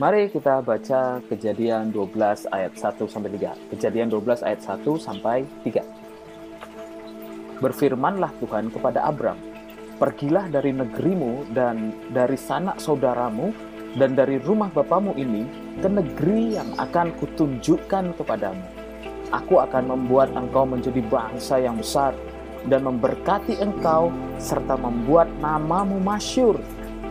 Mari kita baca Kejadian 12 ayat 1 sampai 3. Kejadian 12 ayat 1 sampai 3. Berfirmanlah Tuhan kepada Abram, "Pergilah dari negerimu dan dari sanak saudaramu dan dari rumah bapamu ini ke negeri yang akan kutunjukkan kepadamu. Aku akan membuat engkau menjadi bangsa yang besar dan memberkati engkau serta membuat namamu masyur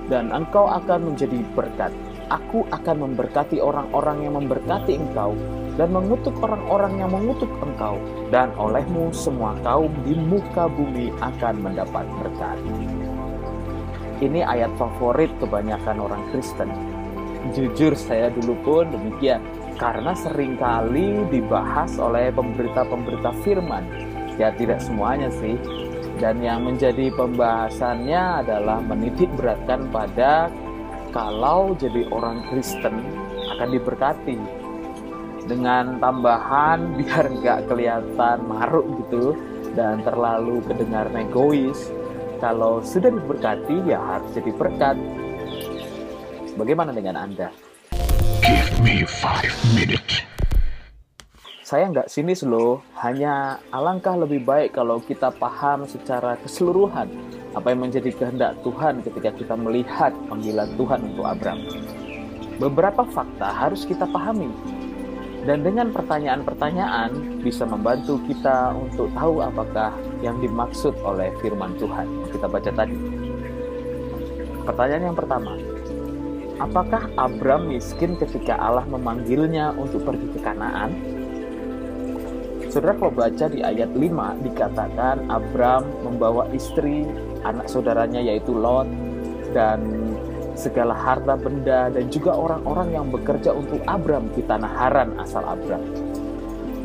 dan engkau akan menjadi berkat." Aku akan memberkati orang-orang yang memberkati engkau dan mengutuk orang-orang yang mengutuk engkau dan olehmu semua kaum di muka bumi akan mendapat berkat. Ini ayat favorit kebanyakan orang Kristen. Jujur saya dulu pun demikian karena sering kali dibahas oleh pemberita-pemberita firman. Ya tidak semuanya sih. Dan yang menjadi pembahasannya adalah menitik beratkan pada kalau jadi orang Kristen akan diberkati dengan tambahan biar nggak kelihatan maruk gitu dan terlalu kedengar egois. Kalau sudah diberkati ya harus jadi berkat. Bagaimana dengan anda? Give me five minutes. Saya nggak sinis loh, hanya alangkah lebih baik kalau kita paham secara keseluruhan apa yang menjadi kehendak Tuhan ketika kita melihat panggilan Tuhan untuk Abram. Beberapa fakta harus kita pahami, dan dengan pertanyaan-pertanyaan bisa membantu kita untuk tahu apakah yang dimaksud oleh firman Tuhan kita baca tadi. Pertanyaan yang pertama, apakah Abram miskin ketika Allah memanggilnya untuk pergi ke Kanaan? Saudara kalau baca di ayat 5 dikatakan Abram membawa istri, anak saudaranya yaitu Lot dan segala harta benda dan juga orang-orang yang bekerja untuk Abram di tanah Haran asal Abram.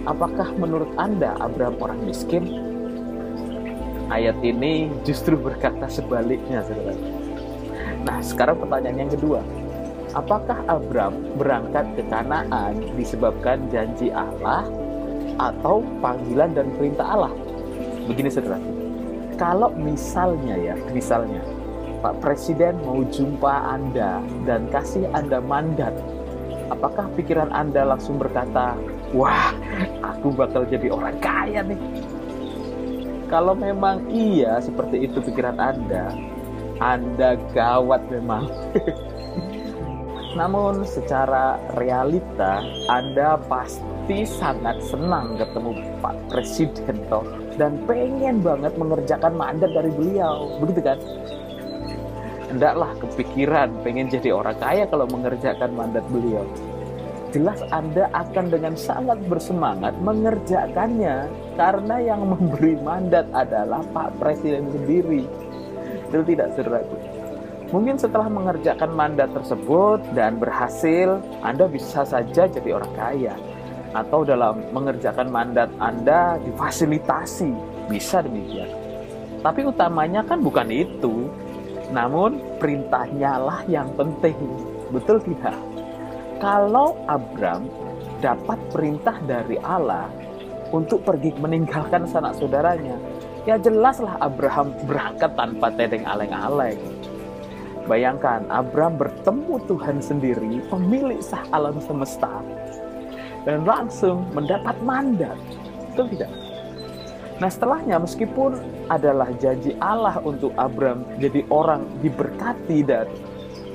Apakah menurut Anda Abram orang miskin? Ayat ini justru berkata sebaliknya, saudara. Nah, sekarang pertanyaan yang kedua. Apakah Abram berangkat ke Kanaan disebabkan janji Allah atau panggilan dan perintah Allah. Begini saudara, kalau misalnya ya, misalnya Pak Presiden mau jumpa Anda dan kasih Anda mandat, apakah pikiran Anda langsung berkata, wah aku bakal jadi orang kaya nih? Kalau memang iya seperti itu pikiran Anda, Anda gawat memang. Namun secara realita Anda pasti sangat senang ketemu Pak Presiden toh dan pengen banget mengerjakan mandat dari beliau, begitu kan? Hendaklah kepikiran pengen jadi orang kaya kalau mengerjakan mandat beliau. Jelas Anda akan dengan sangat bersemangat mengerjakannya karena yang memberi mandat adalah Pak Presiden sendiri. Itu tidak saudaraku. Mungkin setelah mengerjakan mandat tersebut dan berhasil, Anda bisa saja jadi orang kaya. Atau dalam mengerjakan mandat Anda difasilitasi, bisa demikian. Tapi utamanya kan bukan itu. Namun perintahnya lah yang penting. Betul tidak? Kalau Abram dapat perintah dari Allah untuk pergi meninggalkan sanak saudaranya, ya jelaslah Abraham berangkat tanpa tedeng aleng-aleng. Bayangkan, Abram bertemu Tuhan sendiri, pemilik sah alam semesta, dan langsung mendapat mandat. Betul tidak? Nah setelahnya meskipun adalah janji Allah untuk Abram jadi orang diberkati dan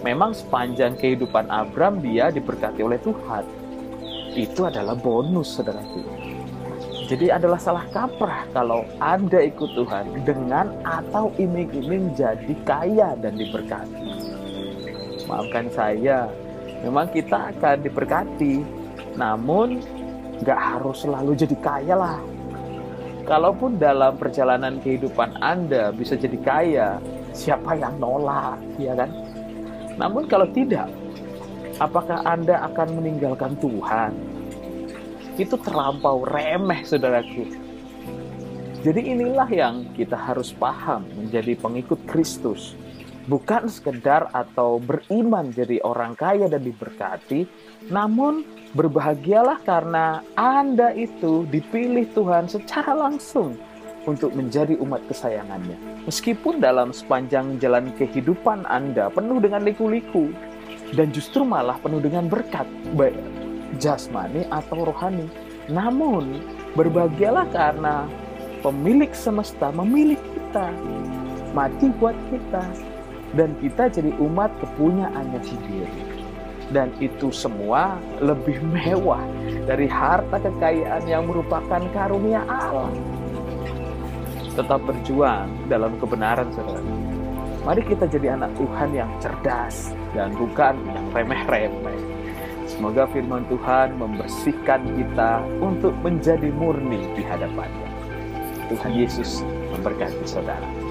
memang sepanjang kehidupan Abram dia diberkati oleh Tuhan. Itu adalah bonus saudaraku. Jadi adalah salah kaprah kalau Anda ikut Tuhan dengan atau iming-iming jadi kaya dan diberkati. Maafkan saya, memang kita akan diberkati, namun gak harus selalu jadi kaya lah. Kalaupun dalam perjalanan kehidupan Anda bisa jadi kaya, siapa yang nolak, ya kan? Namun kalau tidak, apakah Anda akan meninggalkan Tuhan? itu terlampau remeh saudaraku. Jadi inilah yang kita harus paham menjadi pengikut Kristus. Bukan sekedar atau beriman jadi orang kaya dan diberkati, namun berbahagialah karena Anda itu dipilih Tuhan secara langsung untuk menjadi umat kesayangannya. Meskipun dalam sepanjang jalan kehidupan Anda penuh dengan liku-liku, dan justru malah penuh dengan berkat, baik jasmani atau rohani. Namun, berbahagialah karena pemilik semesta memilih kita, mati buat kita, dan kita jadi umat kepunyaannya sendiri. Dan itu semua lebih mewah dari harta kekayaan yang merupakan karunia Allah. Tetap berjuang dalam kebenaran, saudara. Mari kita jadi anak Tuhan yang cerdas dan bukan yang remeh-remeh. Semoga firman Tuhan membersihkan kita untuk menjadi murni di hadapannya. Tuhan Yesus memberkati saudara.